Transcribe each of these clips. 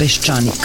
Peščanik.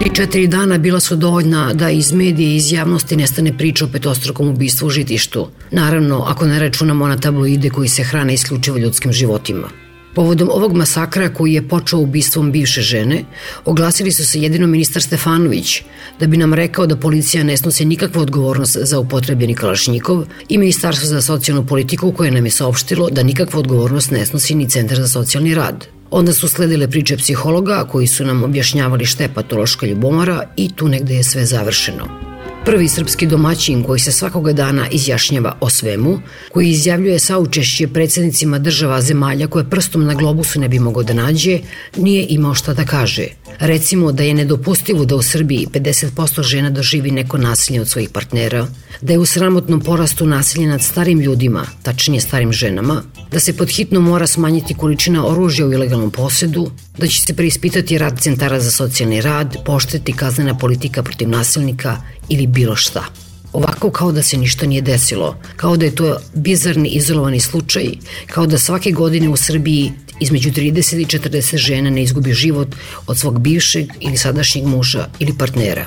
Tri, četiri dana bila su dovoljna da iz medije i iz javnosti nestane priča o petostrokom ubistvu u žitištu. Naravno, ako ne računamo na tabloide koji se hrane isključivo ljudskim životima. Povodom ovog masakra koji je počeo ubistvom bivše žene, oglasili su se jedino ministar Stefanović da bi nam rekao da policija ne snosi nikakvu odgovornost za upotrebljeni kalašnjikov i Ministarstvo za socijalnu politiku koje nam je saopštilo da nikakvu odgovornost ne snosi ni Centar za socijalni rad. Onda su sledile priče psihologa koji su nam objašnjavali šta je patološka ljubomora i tu negde je sve završeno. Prvi srpski domaćin koji se svakoga dana izjašnjava o svemu, koji izjavljuje saučešće predsednicima država zemalja koje prstom na globusu ne bi mogo da nađe, nije imao šta da kaže. Recimo da je nedopustivo da u Srbiji 50% žena doživi neko nasilje od svojih partnera, da je u sramotnom porastu nasilje nad starim ljudima, tačnije starim ženama, da se podhitno mora smanjiti količina oružja u ilegalnom posedu, da će se preispitati rad centara za socijalni rad, pošteti kaznena politika protiv nasilnika ili bilo šta. Ovako kao da se ništa nije desilo, kao da je to bizarni izolovani slučaj, kao da svake godine u Srbiji između 30 i 40 žena ne izgubi život od svog bivšeg ili sadašnjeg muža ili partnera.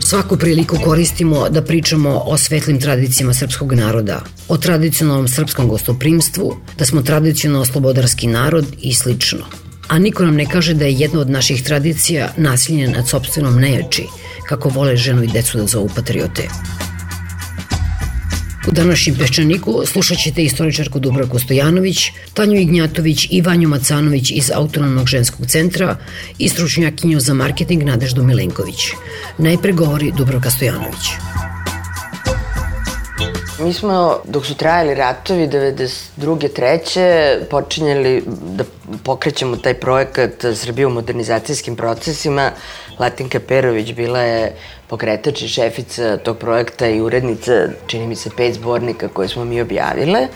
Svaku priliku koristimo da pričamo o svetlim tradicijama srpskog naroda, o tradicionalnom srpskom gostoprimstvu, da smo tradicionalno slobodarski narod i slično. A niko nam ne kaže da je jedna od naših tradicija nasilje nad sobstvenom nejači, kako vole ženu i decu da zovu patriote. U današnjem Peščaniku slušat ćete istoričarku Dubravku Stojanović, Tanju Ignjatović i Vanju Macanović iz Autonomnog ženskog centra i stručnjakinju za marketing Nadeždu Milenković. Najpre govori Dubravka Stojanović. Mi smo, dok su trajali ratovi, 92. treće, počinjali da pokrećemo taj projekat Srbije u modernizacijskim procesima. Latinka Perović bila je pokretač i šefica tog projekta i urednica, čini mi se, pet zbornika koje smo mi objavile.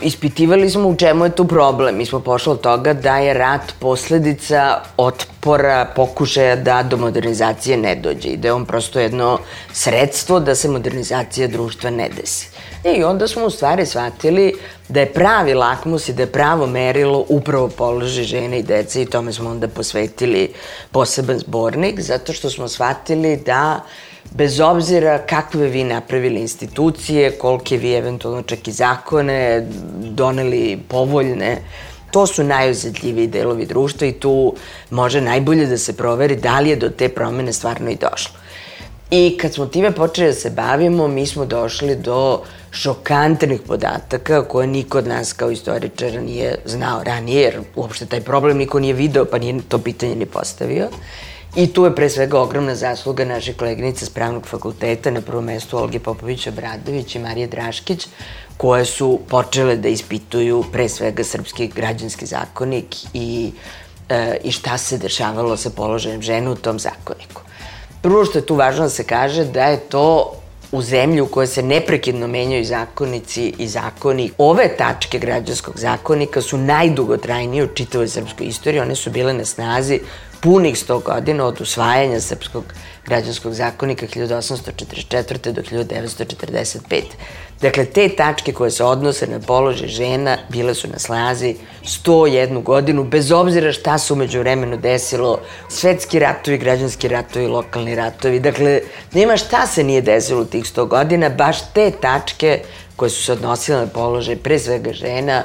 Ispitivali smo u čemu je tu problem. Mi smo pošli od toga da je rat posledica otpora, pokušaja da do modernizacije ne dođe i da je on prosto jedno sredstvo da se modernizacija društva ne desi. I onda smo u stvari shvatili da je pravi lakmus i da je pravo merilo upravo položaj žene i dece i tome smo onda posvetili poseban zbornik, zato što smo shvatili da bez obzira kakve vi napravili institucije, kolike vi eventualno čak i zakone doneli povoljne, to su najozetljiviji delovi društva i tu može najbolje da se proveri da li je do te promene stvarno i došlo. I kad smo time počeli da se bavimo, mi smo došli do šokantnih podataka koje niko od nas kao istoričara nije znao ranije, jer uopšte taj problem niko nije video, pa nije to pitanje ni postavio. I tu je pre svega ogromna zasluga naše koleginice s pravnog fakulteta, na prvom mestu Olge Popović-Obradović i Marije Draškić, koje su počele da ispituju pre svega srpski građanski zakonik i, e, i šta se dešavalo sa položajem žene u tom zakoniku. Prvo što je tu važno da se kaže da je to u zemlju u kojoj se neprekidno menjaju zakonici i zakoni. Ove tačke građanskog zakonika su najdugotrajnije u čitavoj srpskoj istoriji. One su bile na snazi punih 100 godina od usvajanja srpskog građanskog zakonika 1844. do 1945. Dakle, te tačke koje se odnose na položaj žena bile su na slazi 101 godinu, bez obzira šta se umeđu vremenu desilo, svetski ratovi, građanski ratovi, lokalni ratovi. Dakle, nema šta se nije desilo u tih 100 godina, baš te tačke koje su se odnosile na položaj pre svega žena,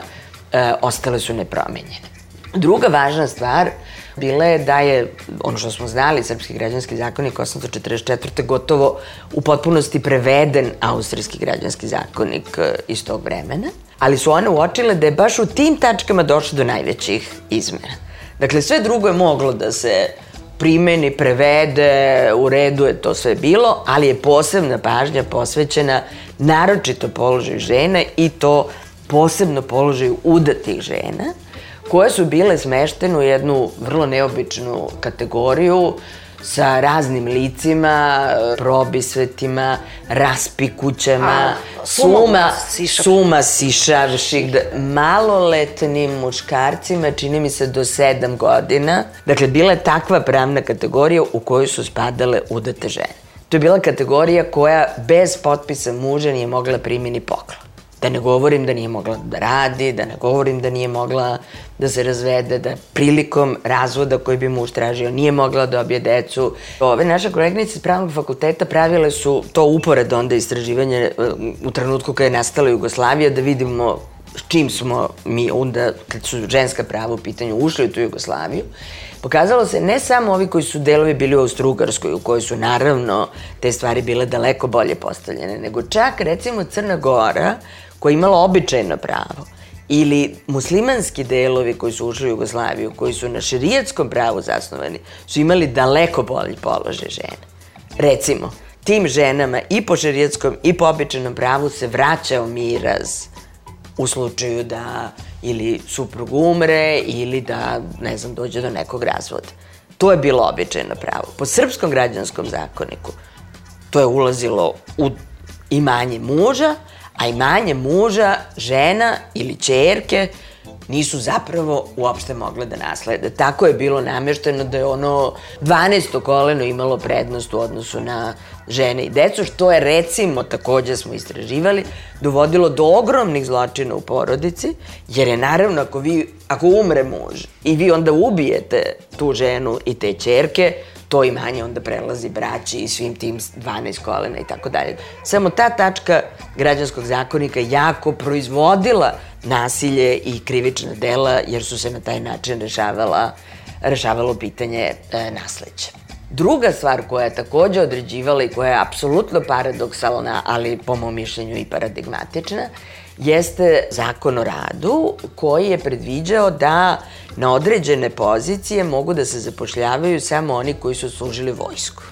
e, ostale su nepromenjene. Druga važna stvar bila je da je, ono što smo znali, Srpski građanski zakonik 844. gotovo u potpunosti preveden Austrijski građanski zakonik e, iz tog vremena, ali su one uočile da je baš u tim tačkama došlo do najvećih izmena. Dakle, sve drugo je moglo da se primeni, prevede, u redu je to sve bilo, ali je posebna pažnja posvećena naročito položaju žena i to posebno položaju udatih žena, koje su bile smeštene u jednu vrlo neobičnu kategoriju sa raznim licima, probisvetima, raspikućama, suma, suma sišavših, maloletnim muškarcima, čini mi se do sedam godina. Dakle, bila je takva pravna kategorija u kojoj su spadale udate žene. To je bila kategorija koja bez potpisa muža nije mogla primini poklon. Da ne govorim da nije mogla da radi, da ne govorim da nije mogla da se razvede, da prilikom razvoda koji bi muž tražio nije mogla da dobije decu. Ove naše kolegnice iz pravnog fakulteta pravile su to upored onda istraživanje e, u trenutku kada je nastala Jugoslavija da vidimo s čim smo mi onda, kad su ženska prava u pitanju, ušli u tu Jugoslaviju, pokazalo se ne samo ovi koji su delovi bili u Austrougarskoj, u kojoj su naravno te stvari bile daleko bolje postavljene, nego čak recimo Crna Gora, koja je imala običajno pravo, ili muslimanski delovi koji su ušli u Jugoslaviju, koji su na širijetskom pravu zasnovani, su imali daleko bolji položaj žena. Recimo, tim ženama i po širijetskom i po običajnom pravu se vraćao miraz u slučaju da ili suprug umre ili da, ne znam, dođe do nekog razvoda. To je bilo običajno pravo. Po srpskom građanskom zakoniku to je ulazilo u imanje muža, a imanje muža, žena ili čerke nisu zapravo uopšte mogle da naslede. Tako je bilo namješteno da je ono 12. koleno imalo prednost u odnosu na žene i decu, što je recimo, takođe smo istraživali, dovodilo do ogromnih zločina u porodici, jer je naravno ako, vi, ako umre muž i vi onda ubijete tu ženu i te čerke, to imanje onda prelazi braći i svim tim 12 kolena i tako dalje. Samo ta tačka građanskog zakonika jako proizvodila nasilje i krivična dela, jer su se na taj način rešavala, rešavalo pitanje e, nasleđa. Druga stvar koja je takođe određivala i koja je apsolutno paradoksalna, ali po mom mišljenju i paradigmatična, jeste zakon o radu koji je predviđao da na određene pozicije mogu da se zapošljavaju samo oni koji su služili vojsku.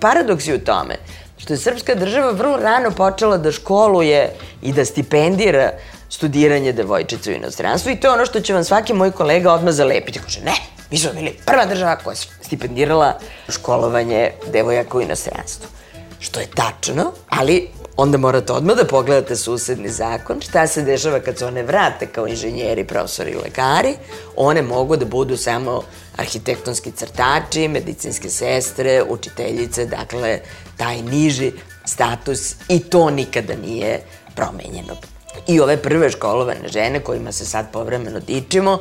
Paradoks je u tome što je srpska država vrlo rano počela da školuje i da stipendira studiranje devojčica u inostranstvu i to je ono što će vam svaki moj kolega odmah zalepiti. Kaže, ne, mi smo bili prva država koja je stipendirala školovanje devojaka u inostranstvu. Što je tačno, ali onda morate odmah da pogledate susedni zakon, šta se dešava kad se one vrate kao inženjeri, profesori i lekari, one mogu da budu samo arhitektonski crtači, medicinske sestre, učiteljice, dakle, taj niži status i to nikada nije promenjeno. I ove prve školovane žene kojima se sad povremeno dičimo,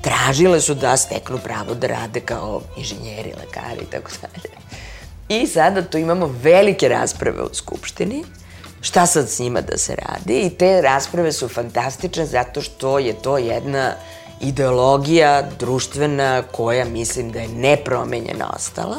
tražile su da steknu pravo da rade kao inženjeri, lekari i tako dalje. I sada tu imamo velike rasprave u Skupštini, šta sad s njima da se radi i te rasprave su fantastične zato što je to jedna ideologija društvena koja mislim da je nepromenjena ostala,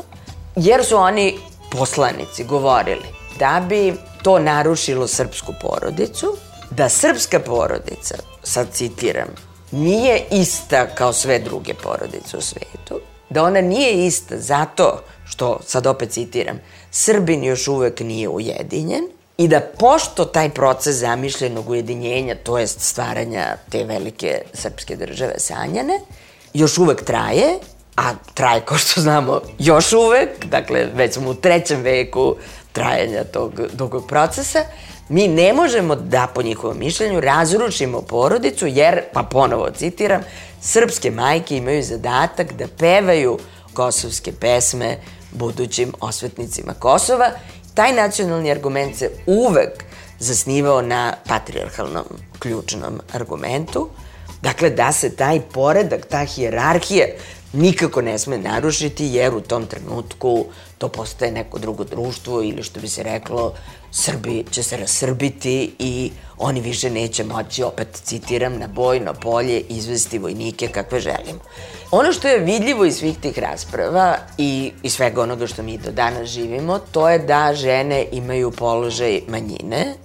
jer su oni poslanici govorili da bi to narušilo srpsku porodicu, da srpska porodica, sad citiram, nije ista kao sve druge porodice u svetu, da ona nije ista zato što, sad opet citiram, Srbin još uvek nije ujedinjen i da pošto taj proces zamišljenog ujedinjenja, to jest stvaranja te velike srpske države sanjane, još uvek traje, a traje, kao što znamo, još uvek, dakle, već smo u trećem veku trajanja tog dugog procesa, mi ne možemo da, po njihovom mišljenju, razrušimo porodicu, jer, pa ponovo citiram, srpske majke imaju zadatak da pevaju kosovske pesme budućim osvetnicima Kosova taj nacionalni argument se uvek zasnivao na patriarhalnom ključnom argumentu, dakle da se taj poredak, ta hijerarhija nikako ne sme narušiti, jer u tom trenutku to postaje neko drugo društvo ili što bi se reklo, Srbi će se rasrbiti i oni više neće moći, opet citiram, na bojno polje izvesti vojnike kakve želimo. Ono što je vidljivo iz svih tih rasprava i, i svega onoga što mi do danas živimo, to je da žene imaju položaj manjine,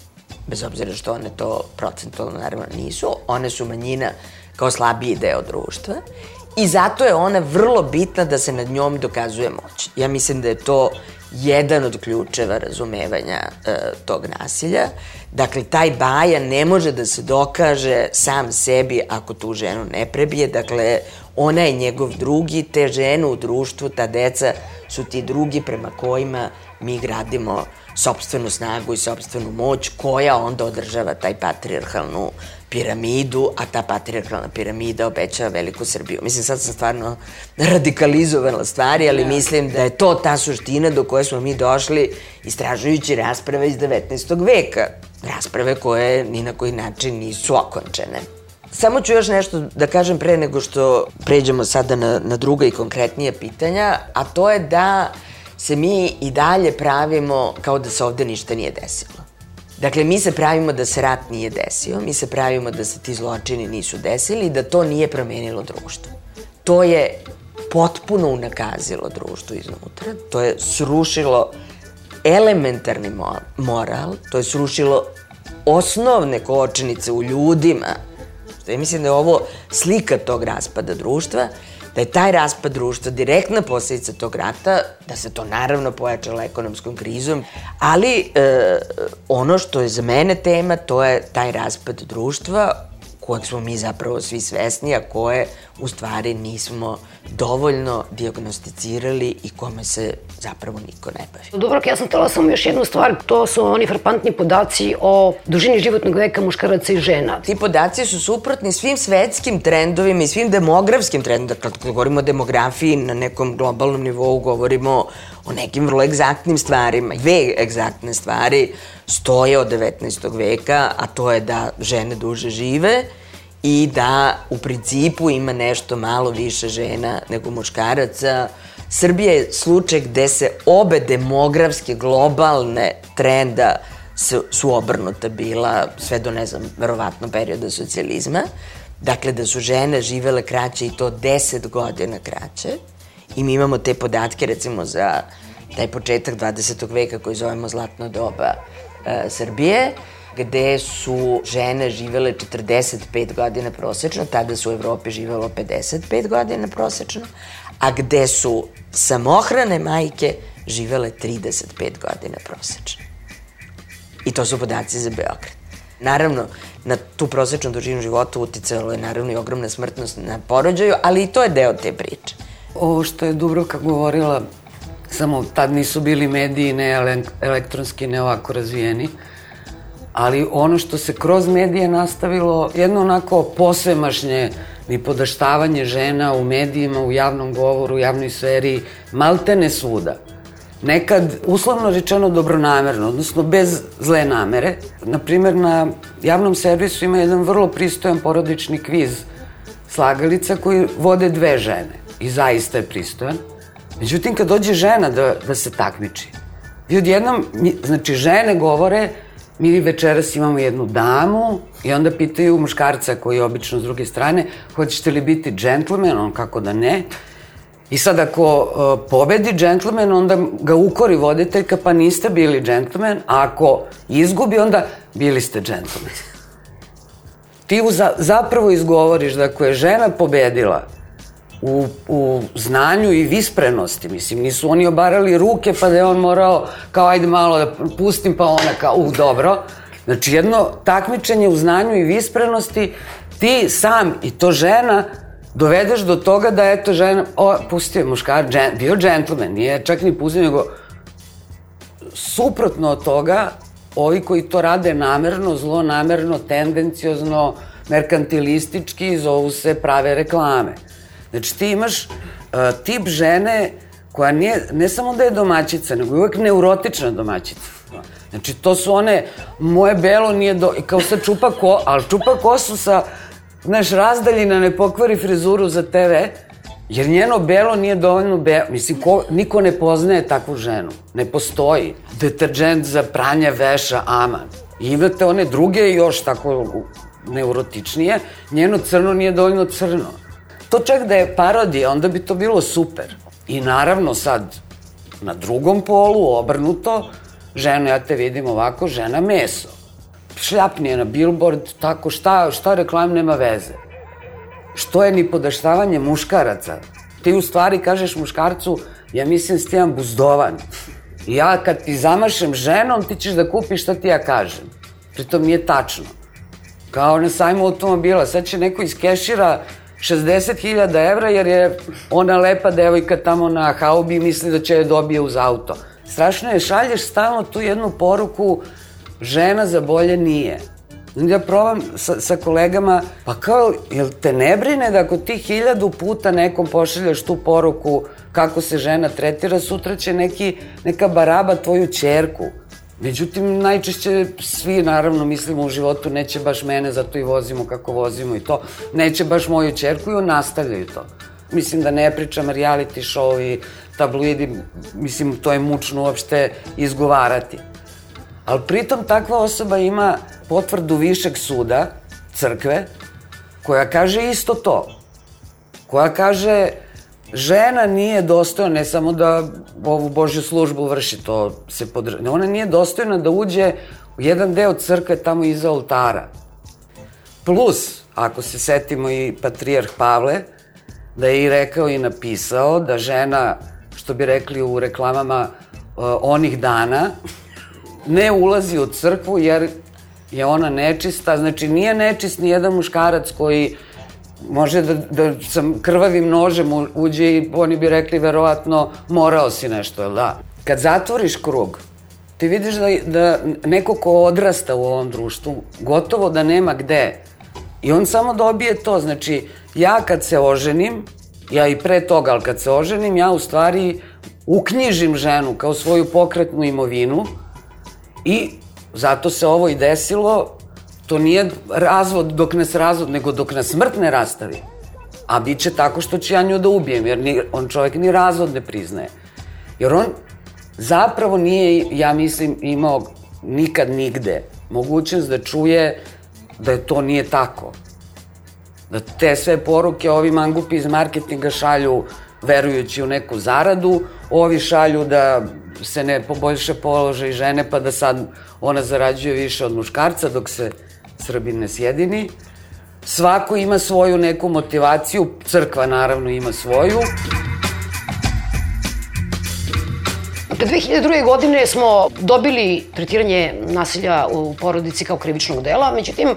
bez obzira što one to procentualno naravno nisu, one su manjina kao slabiji deo društva i zato je ona vrlo bitna da se nad njom dokazuje moć. Ja mislim da je to jedan od ključeva razumevanja e, tog nasilja. Dakle, taj baja ne može da se dokaže sam sebi ako tu ženu ne prebije. Dakle, ona je njegov drugi, te žene u društvu, ta deca su ti drugi prema kojima mi gradimo sobstvenu snagu i sobstvenu moć koja onda održava taj patriarhalnu piramidu, a ta patriarkalna piramida obećava veliku Srbiju. Mislim, sad sam stvarno radikalizovala stvari, ali ja. mislim da je to ta suština do koje smo mi došli istražujući rasprave iz 19. veka. Rasprave koje ni na koji način nisu okončene. Samo ću još nešto da kažem pre nego što pređemo sada na, na druga i konkretnije pitanja, a to je da se mi i dalje pravimo kao da se ovde ništa nije desilo. Dakle, mi se pravimo da se rat nije desio, mi se pravimo da se ti zločini nisu desili i da to nije promenilo društvo. To je potpuno unakazilo društvo iznutra, to je srušilo elementarni moral, to je srušilo osnovne kočenice u ljudima. Ja mislim da je ovo slika tog raspada društva da je taj raspad društva direktna posledica tog rata, da se to naravno pojačalo ekonomskom krizom, ali e, ono što je za mene tema, to je taj raspad društva kojeg smo mi zapravo svi svesni, a koje u stvari nismo dovoljno diagnosticirali i kome se zapravo niko ne bavi. Dobro, ja sam tela samo još jednu stvar, to su oni frapantni podaci o dužini životnog veka muškaraca i žena. Ti podaci su suprotni svim svetskim trendovima i svim demografskim trendovima. Dakle, kad govorimo o demografiji na nekom globalnom nivou, govorimo o nekim vrlo egzaktnim stvarima. Dve egzaktne stvari stoje od 19. veka, a to je da žene duže žive i da u principu ima nešto malo više žena nego muškaraca. Srbija je slučaj gde se obe demografske globalne trenda su, obrnuta bila sve do, ne znam, verovatno perioda socijalizma. Dakle, da su žene živele kraće i to 10 godina kraće. I mi imamo te podatke, recimo, za taj početak 20. veka koji zovemo zlatno doba e, Srbije gde su žene živele 45 godina prosečno, tada su u Evropi živelo 55 godina prosečno, a gde su samohrane majke živele 35 godina prosečno. I to su podaci za Beograd. Naravno, na tu prosečnu dužinu života uticalo je naravno i ogromna smrtnost na porođaju, ali i to je deo te priče. Ovo što je Dubrovka govorila, samo tad nisu bili mediji ne elektronski, ne ovako razvijeni, ali ono što se kroz medije nastavilo, jedno onako posvemašnje ni podaštavanje žena u medijima, u javnom govoru, u javnoj sferi, maltene svuda. Nekad, uslovno rečeno, dobronamerno, odnosno bez zle namere. Naprimer, na javnom servisu ima jedan vrlo pristojan porodični kviz slagalica koji vode dve žene. I zaista je pristojan. Međutim, kad dođe žena da, da se takmiči, i odjednom, znači, žene govore mi večeras imamo jednu damu i onda pitaju muškarca koji je obično s druge strane, hoćete li biti džentlmen, on kako da ne. I sad ako uh, pobedi džentlmen, onda ga ukori voditeljka, pa niste bili džentlmen, a ako izgubi, onda bili ste džentlmen. Ti za, zapravo izgovoriš da ako je žena pobedila, u, u znanju i visprenosti. Mislim, nisu oni obarali ruke pa da je on morao kao ajde malo da pustim pa ona kao u dobro. Znači jedno takmičenje u znanju i visprenosti ti sam i to žena dovedeš do toga da eto žena, o, pustio je muškar, džen, bio džentlmen, nije čak ni pustio, nego suprotno od toga, ovi koji to rade namerno, zlonamerno, tendenciozno, merkantilistički, zovu se prave reklame. Znači ti imaš uh, tip žene koja nije, ne samo da je domaćica, nego je uvek neurotična domaćica. Znači to su one, moje belo nije do, i kao sad čupa ko, ali čupa kosu sa, znaš, razdaljina ne pokvari frizuru za TV Jer njeno belo nije dovoljno belo. Mislim, ko, niko ne poznaje takvu ženu. Ne postoji. Deterđent za pranje veša, aman. I imate one druge još tako neurotičnije. Njeno crno nije dovoljno crno. To čak da je parodija, onda bi to bilo super. I naravno sad, na drugom polu, obrnuto, žena, ja te vidim ovako, žena meso. Šljapni je na billboard, tako šta, šta reklam nema veze. Što je ni podaštavanje muškaraca? Ti u stvari kažeš muškarcu, ja mislim s ti jedan buzdovan. Ja kad ti zamašem ženom, ti ćeš da kupiš šta ti ja kažem. Pritom nije tačno. Kao na sajmu automobila, sad će neko iz kešira 60.000 evra jer je ona lepa devojka tamo na haubi misli da će je dobije uz auto. Strašno je, šalješ stalno tu jednu poruku žena za bolje nije. Ja probam sa, sa kolegama, pa kao, jel te ne brine da ako ti hiljadu puta nekom pošaljaš tu poruku kako se žena tretira, sutra će neki, neka baraba tvoju čerku. Međutim, najčešće svi, naravno, mislimo u životu, neće baš mene, zato i vozimo kako vozimo i to, neće baš moju čerku i nastavljaju to. Mislim da ne pričam reality show i tabloidi, mislim, to je mučno uopšte izgovarati. Ali pritom takva osoba ima potvrdu višeg suda, crkve, koja kaže isto to. Koja kaže žena nije dostojna, ne samo da ovu Božju službu vrši, to se podržava. Ona nije dostojna da uđe u jedan deo crkve tamo iza oltara. Plus, ako se setimo i patrijarh Pavle, da je i rekao i napisao da žena, što bi rekli u reklamama onih dana, ne ulazi u crkvu jer je ona nečista, znači nije nečist ni jedan muškarac koji može da, da sam krvavim nožem uđe i oni bi rekli verovatno morao si nešto, jel da? Kad zatvoriš krug, ti vidiš da, da neko ko odrasta u ovom društvu, gotovo da nema gde. I on samo dobije to, znači ja kad se oženim, ja i pre toga, ali kad se oženim, ja u stvari uknjižim ženu kao svoju pokretnu imovinu i zato se ovo i desilo To nije razvod dok nas razvod, nego dok nas smrt ne rastavi. A bit će tako što ću ja nju da ubijem, jer ni, on čovjek ni razvod ne priznaje. Jer on zapravo nije, ja mislim, imao nikad nigde mogućnost da čuje da je to nije tako. Da te sve poruke ovi mangupi iz marketinga šalju verujući u neku zaradu, ovi šalju da se ne poboljša položaj žene pa da sad ona zarađuje više od muškarca dok se Srbin ne sjedini. Svako ima svoju neku motivaciju, crkva naravno ima svoju. Dakle, 2002. godine smo dobili tretiranje nasilja u porodici kao krivičnog dela, međutim,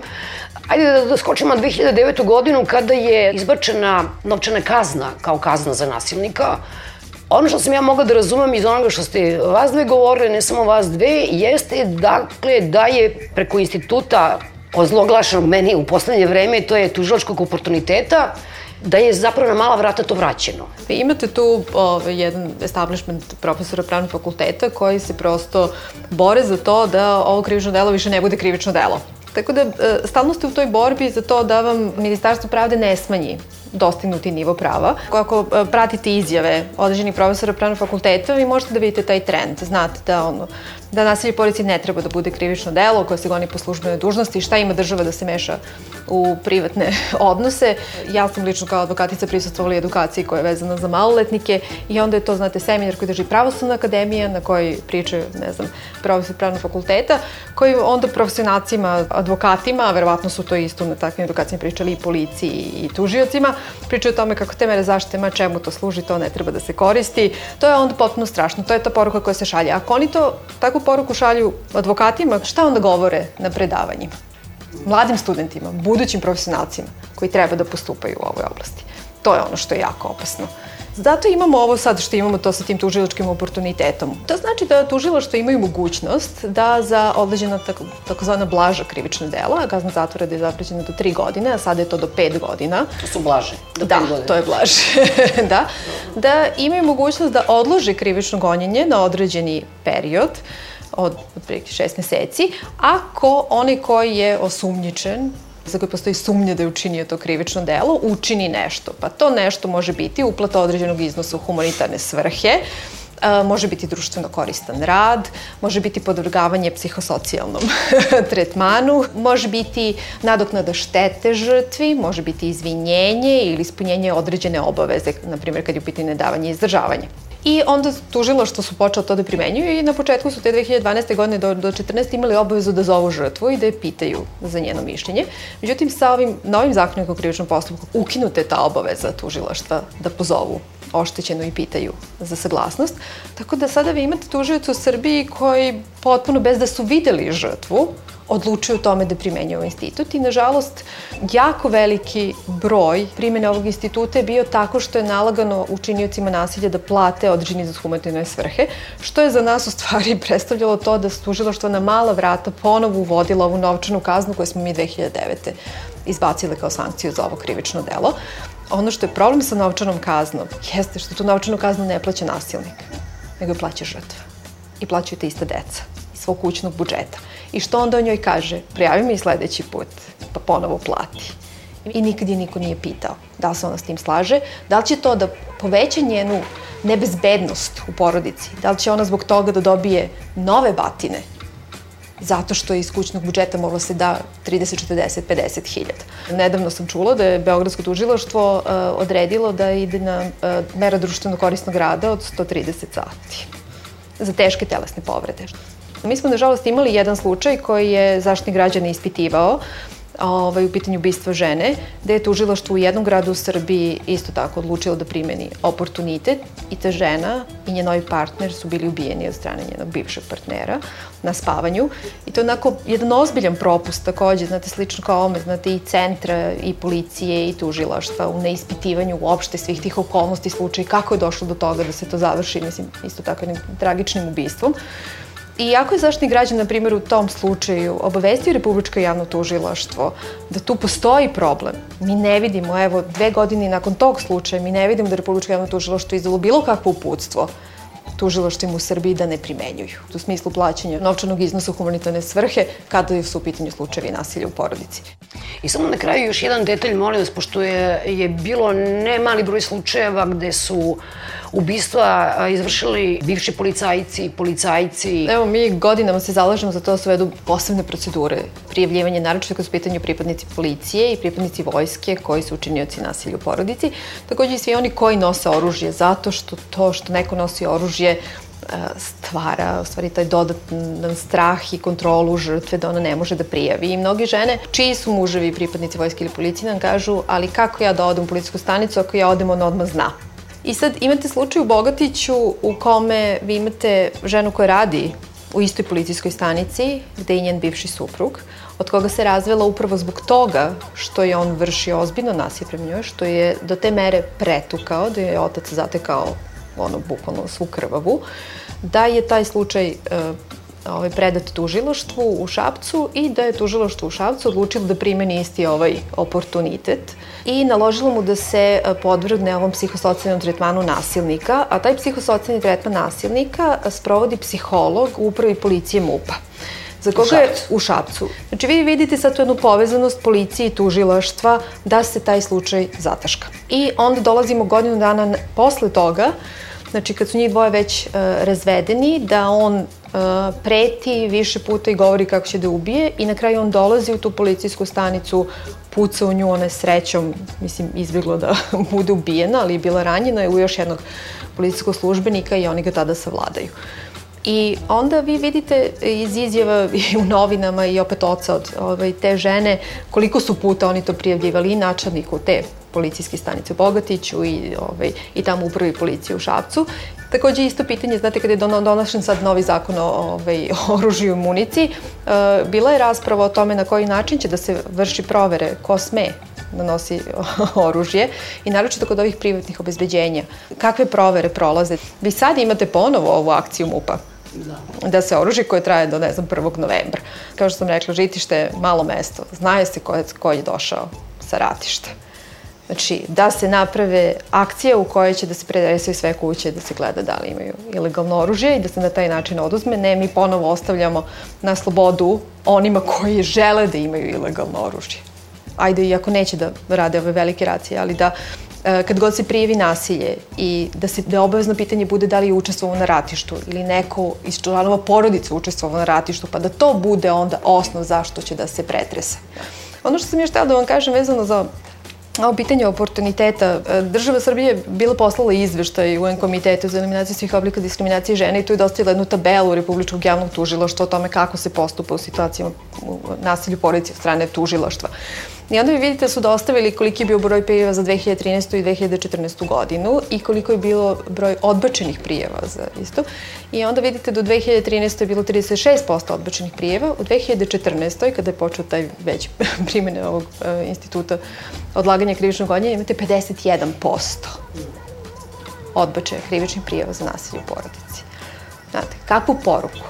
ajde da, da skočimo na 2009. godinu kada je izbačena novčana kazna kao kazna za nasilnika. Ono što sam ja mogla da razumem iz onoga što ste vas dve govorili, ne samo vas dve, jeste dakle da je preko instituta ozloglašenog meni u poslednje vreme, to je tužilačkog oportuniteta, da je zapravo na mala vrata to vraćeno. Imate tu ovaj, jedan establishment profesora pravnog fakulteta koji se prosto bore za to da ovo krivično delo više ne bude krivično delo. Tako da e, stalno ste u toj borbi za to da vam Ministarstvo pravde ne smanji dostignuti nivo prava. Ako e, pratite izjave određenih profesora pravnog fakulteta, vi možete da vidite taj trend. Znate da ono, da nasilje policiji ne treba da bude krivično delo koje se goni po službenoj dužnosti i šta ima država da se meša u privatne odnose. Ja sam lično kao advokatica prisustvovala edukaciji koja je vezana za maloletnike i onda je to, znate, seminar koji drži pravosudna akademija na kojoj pričaju, ne znam, profesor pravnog fakulteta, koji onda profesionalcima, advokatima, verovatno su to isto na takvim edukacijama pričali i policiji i tužiocima, pričaju o tome kako te mere zaštite, ma čemu to služi, to ne treba da se koristi. To je onda potpuno strašno, to je ta poruka koja se šalje. Ako oni to, takvu poruku šalju advokatima, šta onda govore na predavanjima? Mladim studentima, budućim profesionalcima koji treba da postupaju u ovoj oblasti. To je ono što je jako opasno. Zato imamo ovo sad što imamo to sa tim tužilačkim oportunitetom. To znači da tužilaštvo imaju mogućnost da za odleđena tako, takozvana blaža krivična dela, kazna zatvora da je zapređena do 3 godine, a sada je to do 5 godina. To su blaže, do 5 da, godina. Da, to je blaže. da, da imaju mogućnost da odlože krivično gonjenje na određeni period od otprilike 6 meseci, ako onaj koji je osumnjičen za koje postoji sumnja da je učinio to krivično delo, učini nešto. Pa to nešto može biti uplata određenog iznosa u humanitarne svrhe, može biti društveno koristan rad, može biti podvrgavanje psihosocijalnom tretmanu, može biti nadoknada štete žrtvi, može biti izvinjenje ili ispunjenje određene obaveze, na primjer kad je u pitanju nedavanje i izdržavanje. I onda tužilo što su počeli to da primenjuju i na početku su te 2012. godine do, do 14. imali obavezu da zovu žrtvu i da je pitaju za njeno mišljenje. Međutim, sa ovim novim zakonom o krivičnom postupku ukinute ta obaveza tužilaštva da pozovu oštećenu i pitaju za saglasnost. Tako da sada vi imate tužioca u Srbiji koji potpuno bez da su videli žrtvu, odlučuju tome da primenju ovaj institut i nažalost jako veliki broj primene ovog instituta je bio tako što je nalagano učiniocima nasilja da plate određeni za humanitarne svrhe, što je za nas u stvari predstavljalo to da tužilaštvo na mala vrata ponovo uvodila ovu novčanu kaznu koju smo mi 2009. izbacili kao sankciju za ovo krivično delo. Ono što je problem sa novčanom kaznom jeste što tu novčanu kaznu ne plaća nasilnik, nego je plaća žrtva. I plaćaju te iste deca iz svog kućnog budžeta. I što onda o njoj kaže? Prijavi mi sledeći put, pa ponovo plati. I nikad je niko nije pitao da li se ona s tim slaže, da li će to da poveća njenu nebezbednost u porodici, da li će ona zbog toga da dobije nove batine, zato što je iz kućnog budžeta moglo se da 30, 40, 50 hiljada. Nedavno sam čula da je Beogradsko tužilaštvo uh, odredilo da ide na uh, mera društveno korisnog rada od 130 sati za teške telesne povrede. Mi smo, nažalost, imali jedan slučaj koji je zaštitni građan ispitivao ovaj, u pitanju ubistva žene, gde je tužilaštvo u jednom gradu u Srbiji isto tako odlučilo da primeni oportunitet i ta žena i njen novi partner su bili ubijeni od strane njenog bivšeg partnera na spavanju. I to je onako jedan ozbiljan propust takođe, znate, slično kao ome, znate, i centra, i policije, i tužilaštva u neispitivanju uopšte svih tih okolnosti slučaja i kako je došlo do toga da se to završi, mislim, isto tako jednim tragičnim ubistvom. Ako je zaštitni građan, na primjer, u tom slučaju obavestio Republičko javno tužilaštvo da tu postoji problem, mi ne vidimo, evo, dve godine nakon tog slučaja, mi ne vidimo da Republičko javno tužilaštvo izdalo bilo kakvo uputstvo tužilaštvima u Srbiji da ne primenjuju. U smislu plaćanja novčanog iznosa u humanitarne svrhe kada su u pitanju slučajevi nasilja u porodici. I samo na kraju još jedan detalj, molim vas, pošto je, je bilo ne mali broj slučajeva gde su ubistva izvršili bivši policajci, policajci. Evo, mi godinama se zalažemo za to da se vedu posebne procedure prijavljivanje, naročito su pitanju pripadnici policije i pripadnici vojske koji su učinioci nasilja u porodici. Takođe i svi oni koji nose oružje, zato što to što neko nosi oružje e, stvara u stvari taj dodatan strah i kontrolu žrtve da ona ne može da prijavi. I mnogi žene, čiji su muževi pripadnici vojske ili policije, nam kažu ali kako ja da odem u policijsku stanicu ako ja odem, on odmah zna. I sad imate slučaj u Bogatiću u kome vi imate ženu koja radi u istoj policijskoj stanici, gde je njen bivši suprug, od koga se razvela upravo zbog toga što je on vršio ozbiljno nasilje prema njoj, što je do te mere pretukao, da je otac zatekao ono, bukvalno svu krvavu, da je taj slučaj e, ovaj, predat tužiloštvu u Šapcu i da je tužiloštvo u Šapcu odlučilo da primeni isti ovaj oportunitet i naložilo mu da se e, podvrgne ovom psihosocijalnom tretmanu nasilnika, a taj psihosocijalni tretman nasilnika sprovodi psiholog u upravi policije MUPA za koga je u Šapcu. Znači vi vidite sad tu jednu povezanost policije i tužilaštva da se taj slučaj zataška. I onda dolazimo godinu dana posle toga, znači kad su njih dvoje već uh, razvedeni, da on preti više puta i govori kako će da ubije i na kraju on dolazi u tu policijsku stanicu, puca u nju, ona je srećom, mislim, izbjeglo da bude ubijena, ali je bila ranjena je u još jednog policijskog službenika i oni ga tada savladaju. I onda vi vidite iz izjava i u novinama i opet oca od ovaj, te žene koliko su puta oni to prijavljivali i načelniku te policijske stanice u Bogatiću i, ovaj, i tamo upravi policije u Šapcu. Takođe isto pitanje, znate kada je donošen sad novi zakon o, ovaj, oružju i municiji, uh, bila je rasprava o tome na koji način će da se vrši provere ko sme da nosi oružje i naročito kod ovih privatnih obezbeđenja. Kakve provere prolaze? Vi sad imate ponovo ovu akciju MUPA da. da se oružje koje traje do, ne znam, 1. novembra. Kao što sam rekla, žitište je malo mesto. Znaje se ko je, ko je došao sa ratišta. Znači, da se naprave akcije u kojoj će da se predresaju sve kuće, da se gleda da li imaju ilegalno oružje i da se na taj način oduzme. Ne, mi ponovo ostavljamo na slobodu onima koji žele da imaju ilegalno oružje. ajde iako neće da rade ove velike racije, ali da e, kad god se prijevi nasilje i da, se, da obavezno pitanje bude da li je učestvovao na ratištu ili neko iz članova porodice učestvovao na ratištu, pa da to bude onda osnov zašto će da se pretresa. Ono što sam još htela da vam kažem vezano za Ovo pitanje oportuniteta. E, država Srbije je bila poslala izveštaj UN komitetu za eliminaciju svih oblika diskriminacije žene i tu je dostavila jednu tabelu Republičkog javnog tužilaštva o tome kako se postupa u situacijama nasilju porodice od strane tužilaštva. I onda vi vidite da su dostavili koliki je bio broj prijeva za 2013. i 2014. godinu i koliko je bilo broj odbačenih prijeva za isto. I onda vidite do 2013. je bilo 36% odbačenih prijeva. U 2014. kada je počeo taj već primjene ovog uh, instituta odlaganja krivičnog gonjenja, imate 51% odbačaja krivičnih prijeva za nasilje u porodici. Znate, kakvu poruku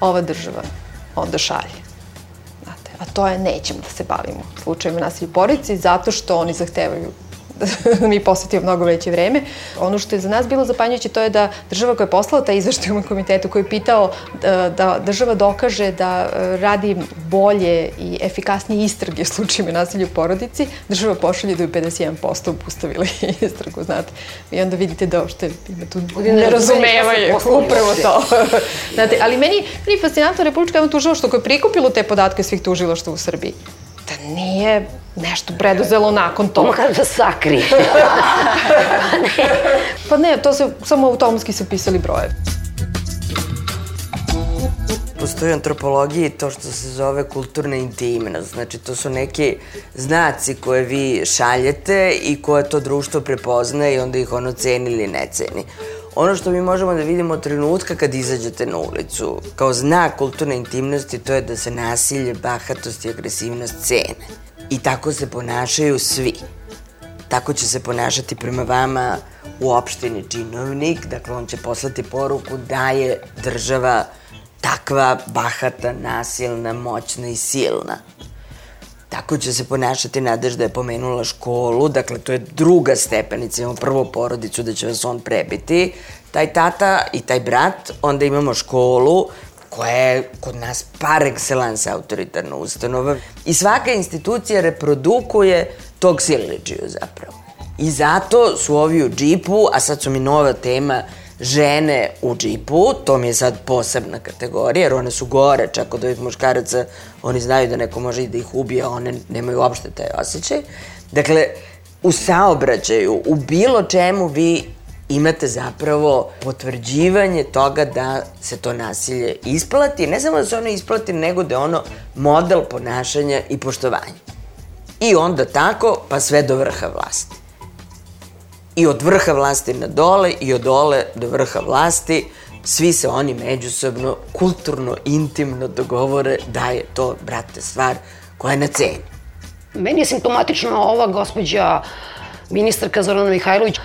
ova država onda šalje? A to je nećemo da se bavimo slučajima nasilja u porodici zato što oni zahtevaju mi posvetimo mnogo veće vreme. Ono što je za nas bilo zapanjujuće to je da država koja je poslala taj izveštaj u komitetu koji je pitao da, da država dokaže da e, radi bolje i efikasnije istrage u slučajima nasilja u porodici, država pošalje da je 51% obustavili istragu, znate. I onda vidite da uopšte ima tu nerazumevanje, upravo to. znate, ali meni, meni je fascinantno Republička javno tužilaštvo koje je prikupilo te podatke svih tužilaštva u Srbiji da nije nešto preduzelo nakon toga. Makar da sakrije. pa ne, to se, samo automatski su pisali broje. Postoji u antropologiji to što se zove kulturna intimnost. Znači, to su neki znaci koje vi šaljete i koje to društvo prepoznaje i onda ih ono ceni ili ne ceni. Ono što mi možemo da vidimo od trenutka kad izađete na ulicu, kao znak kulturne intimnosti, to je da se nasilje, bahatost i agresivnost cene. I tako se ponašaju svi. Tako će se ponašati prema vama u opštini činovnik, dakle on će poslati poruku da je država takva bahata, nasilna, moćna i silna. Tako će se ponašati Nadežda je pomenula školu, dakle to je druga stepenica, imamo prvo porodicu da će vas on prebiti, taj tata i taj brat, onda imamo školu koja je kod nas par excellence autoritarna ustanova i svaka institucija reprodukuje tog zapravo. I zato su ovi u džipu, a sad su mi nova tema žene u džipu, to mi je sad posebna kategorija, jer one su gore, čak od ovih muškaraca, oni znaju da neko može i da ih ubije, one nemaju uopšte taj osjećaj. Dakle, u saobraćaju, u bilo čemu vi imate zapravo potvrđivanje toga da se to nasilje isplati, ne samo da se ono isplati, nego da je ono model ponašanja i poštovanja. I onda tako, pa sve do vrha vlasti i od vrha vlasti na dole i od dole do vrha vlasti svi se oni međusobno kulturno, intimno dogovore da je to, brate, stvar koja je na ceni. Meni je simptomatična ova gospođa ministarka Zorana Mihajlović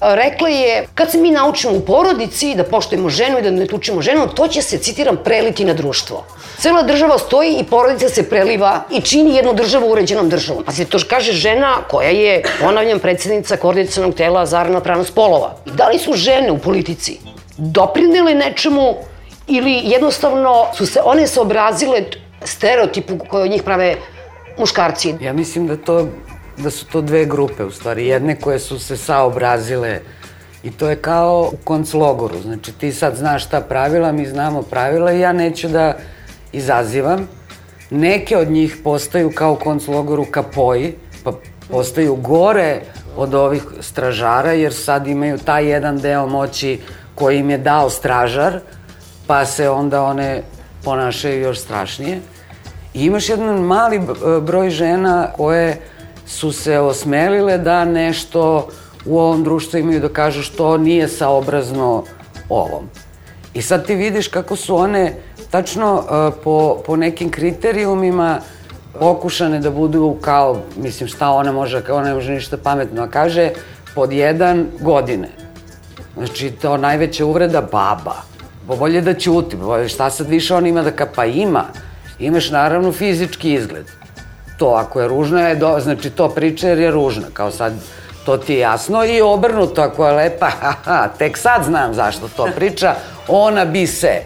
Rekla je, kad se mi naučimo u porodici da poštujemo ženu i da ne tučimo ženu, to će se, citiram, preliti na društvo. Cela država stoji i porodica se preliva i čini jednu državu uređenom državom. Pa se to kaže žena koja je, ponavljam, predsednica koordinacijalnog tela za ravnopravnost polova. Da li su žene u politici doprinele nečemu ili jednostavno su se one saobrazile stereotipu koje od njih prave muškarci? Ja mislim da to da su to dve grupe u stvari. Jedne koje su se saobrazile i to je kao u konclogoru. Znači ti sad znaš šta pravila, mi znamo pravila i ja neću da izazivam. Neke od njih postaju kao u konclogoru kapoji, pa postaju gore od ovih stražara, jer sad imaju taj jedan deo moći koji im je dao stražar, pa se onda one ponašaju još strašnije. I imaš jedan mali broj žena koje su se osmelile da nešto u ovom društvu imaju da kažu što nije saobrazno ovom. I sad ti vidiš kako su one tačno uh, po, po nekim kriterijumima pokušane da budu kao, mislim šta ona može, ona ne može ništa pametno, a kaže pod jedan godine. Znači, to najveća uvreda baba. Bo bolje da ćuti, bolje šta sad više on ima da ka, pa ima. Imaš naravno fizički izgled to ako je ružna je do, znači to priča jer je ružna, kao sad to ti je jasno i obrnuto ako je lepa, haha, tek sad znam zašto to priča, ona bi se.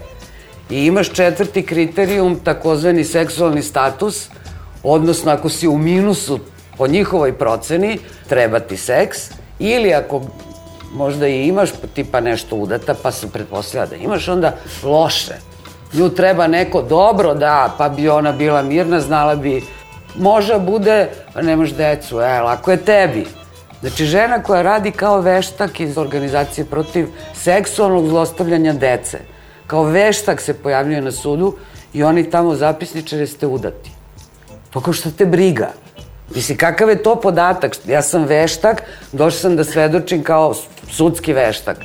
I imaš četvrti kriterijum, takozvani seksualni status, Odnosno, ako si u minusu po njihovoj proceni, treba ti seks, ili ako možda i imaš tipa nešto udata, pa se pretpostavlja da imaš, onda loše. Nju treba neko dobro da, pa bi ona bila mirna, znala bi, može bude, pa nemaš decu, e, lako je tebi. Znači, žena koja radi kao veštak iz organizacije protiv seksualnog zlostavljanja dece, kao veštak se pojavljuje na sudu i oni tamo zapisničare ste udati. Pa kao šta te briga? Mislim, kakav je to podatak? Ja sam veštak, došao sam da svedočim kao sudski veštak.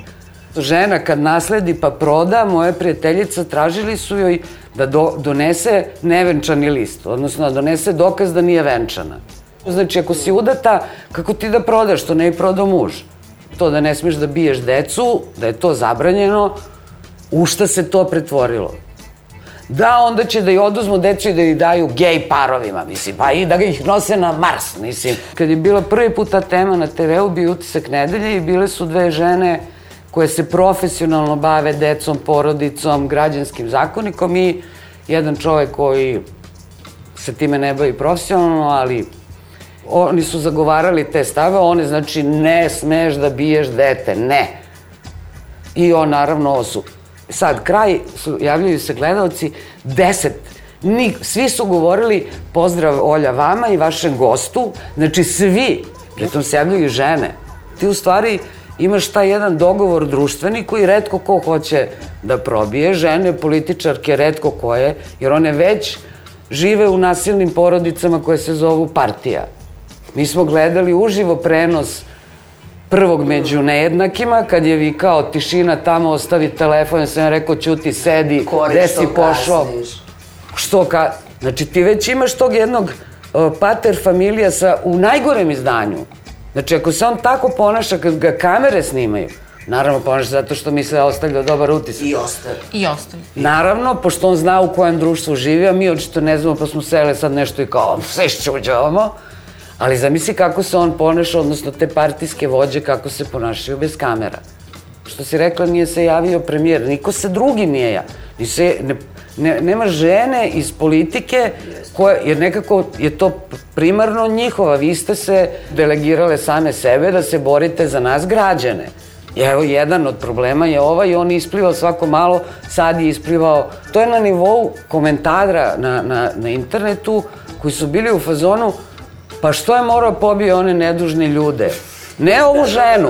Žena kad nasledi pa proda, moje prijateljica tražili su joj da do, donese nevenčani list, odnosno da donese dokaz da nije venčana. Znači, ako si udata, kako ti da prodaš, to ne je prodao muž. To da ne smeš da biješ decu, da je to zabranjeno, u šta se to pretvorilo? Da, onda će da ih oduzmu decu i da ih daju gej parovima, mislim, pa i da ih nose na Mars, mislim. Kad je bila prvi put ta tema na TV-u, bio utisak nedelje i bile su dve žene koje se profesionalno bave decom, porodicom, građanskim zakonikom i jedan čovek koji se time ne bavi profesionalno, ali oni su zagovarali te stave, one znači ne smeš da biješ dete, ne. I on naravno su sad, kraj, su, javljaju se gledalci, deset Ni, svi su govorili pozdrav Olja vama i vašem gostu, znači svi, pritom se javljaju žene. Ti u stvari imaš taj jedan dogovor društveni koji redko ko hoće da probije, žene, političarke, redko koje, jer one već žive u nasilnim porodicama koje se zovu partija. Mi smo gledali uživo prenos prvog među nejednakima, kad je vikao tišina tamo, ostavi telefon, ja sam rekao, ćuti, sedi, gde si pošao? Kasniš. Što ka... Znači, ti već imaš tog jednog uh, pater familija sa, u najgorem izdanju. Znači, ako se on tako ponaša kad ga kamere snimaju, Naravno, ponaša zato što misle da ostavlja dobar utisak. I ostaje. I ostaje. Naravno, pošto on zna u kojem društvu živi, a mi očito ne znamo, pa smo sele sad nešto i kao, sve šćuđavamo. Ali zamisli kako se on ponaša, odnosno te partijske vođe, kako se ponašaju bez kamera. Što si rekla, nije se javio premijer, niko se drugi nije ja. Ni se, ne, ne, nema žene iz politike koje, jer nekako je to primarno njihova. Vi ste se delegirale same sebe da se borite za nas građane. I evo, jedan od problema je ovaj, on isplivao svako malo, sad je isplivao, to je na nivou komentara na, na, na internetu, koji su bili u fazonu, Pa što je morao pobije one nedužne ljude? Ne ovu ženu,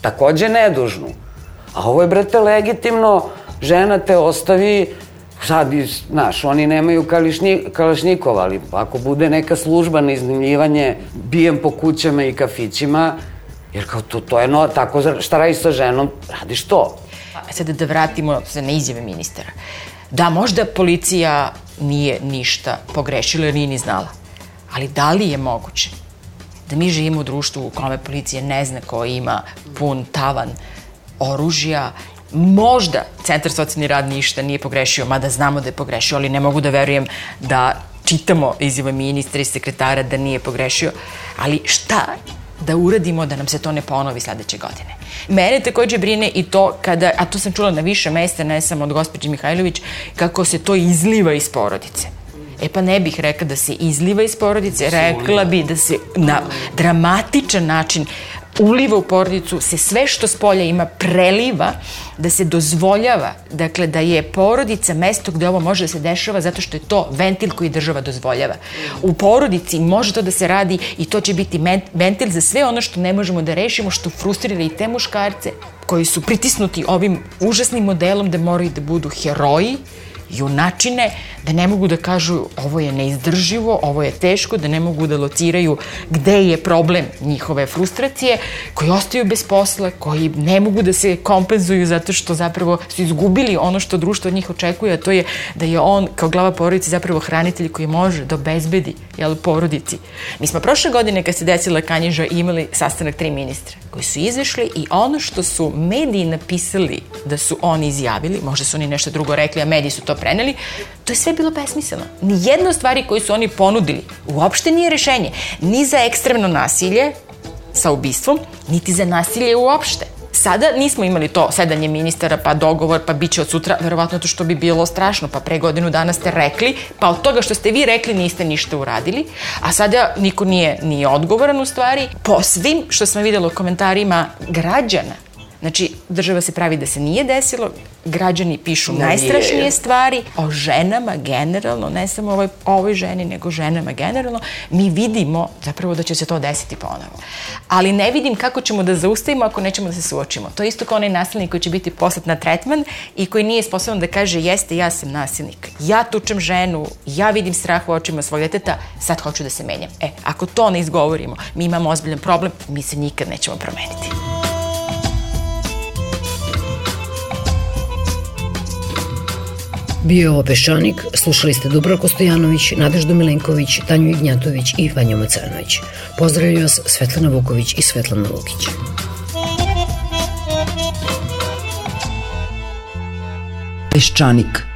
takođe nedužnu. A ovo je, brate, legitimno, žena te ostavi, sad, znaš, oni nemaju kališni, kalašnikova, ali ako bude neka služba na iznimljivanje, bijem po kućama i kafićima, jer kao to, to je no, tako, šta radiš sa ženom, radiš to. Pa, sad da vratimo se na izjave ministara. Da, možda policija nije ništa pogrešila jer nije ni znala. Ali da li je moguće da mi živimo u društvu u kome policija ne zna ko ima pun tavan oružja, možda Centar socijalni rad ništa nije pogrešio, mada znamo da je pogrešio, ali ne mogu da verujem da čitamo izjave ministra i sekretara da nije pogrešio, ali šta da uradimo da nam se to ne ponovi sledeće godine. Mene takođe brine i to kada, a to sam čula na više mesta, ne samo od gospođe Mihajlović, kako se to izliva iz porodice. E pa ne bih rekla da se izliva iz porodice, rekla bi da se na dramatičan način uliva u porodicu, se sve što s polja ima preliva, da se dozvoljava, dakle da je porodica mesto gde ovo može da se dešava zato što je to ventil koji država dozvoljava. U porodici može to da se radi i to će biti ventil za sve ono što ne možemo da rešimo, što frustrira i te muškarce koji su pritisnuti ovim užasnim modelom da moraju da budu heroji, junačine, da ne mogu da kažu ovo je neizdrživo, ovo je teško, da ne mogu da lociraju gde je problem njihove frustracije, koji ostaju bez posla, koji ne mogu da se kompenzuju zato što zapravo su izgubili ono što društvo od njih očekuje, a to je da je on kao glava porodice zapravo hranitelj koji može da obezbedi jel, porodici. Mi smo prošle godine kad se desila Kanjiža imali sastanak tri ministra koji su izašli i ono što su mediji napisali da su oni izjavili, možda su oni nešto drugo rekli, a mediji su to preneli, to je sve bilo besmisleno. Nijedna stvari koju su oni ponudili uopšte nije rešenje. Ni za ekstremno nasilje sa ubistvom, niti za nasilje uopšte. Sada nismo imali to sedanje ministara, pa dogovor, pa bit će od sutra, verovatno to što bi bilo strašno, pa pre godinu dana ste rekli, pa od toga što ste vi rekli niste ništa uradili, a sada niko nije, nije odgovoran u stvari. Po svim što smo videli u komentarima građana, Znači, država se pravi da se nije desilo, građani pišu Da najstrašnije nije. stvari o ženama generalno, ne samo ovoj, ovoj ženi, nego ženama generalno, mi vidimo zapravo da će se to desiti ponovo. Ali ne vidim kako ćemo da zaustavimo ako nećemo da se suočimo. To je isto kao onaj nasilnik koji će biti poslat na tretman i koji nije sposoban da kaže jeste, ja sam nasilnik, ja tučem ženu, ja vidim strah u očima svog deteta, sad hoću da se menjam. E, ako to ne izgovorimo, mi imamo ozbiljan problem, mi se nikad nećemo promeniti. Bio je ovo Peščanik, slušali ste Dubravko Stojanović, Nadeždu Milenković, Tanju Ignjatović i Vanju Macanović. Pozdravljaju vas Svetlana Vuković i Svetlana Vukić. Peščanik.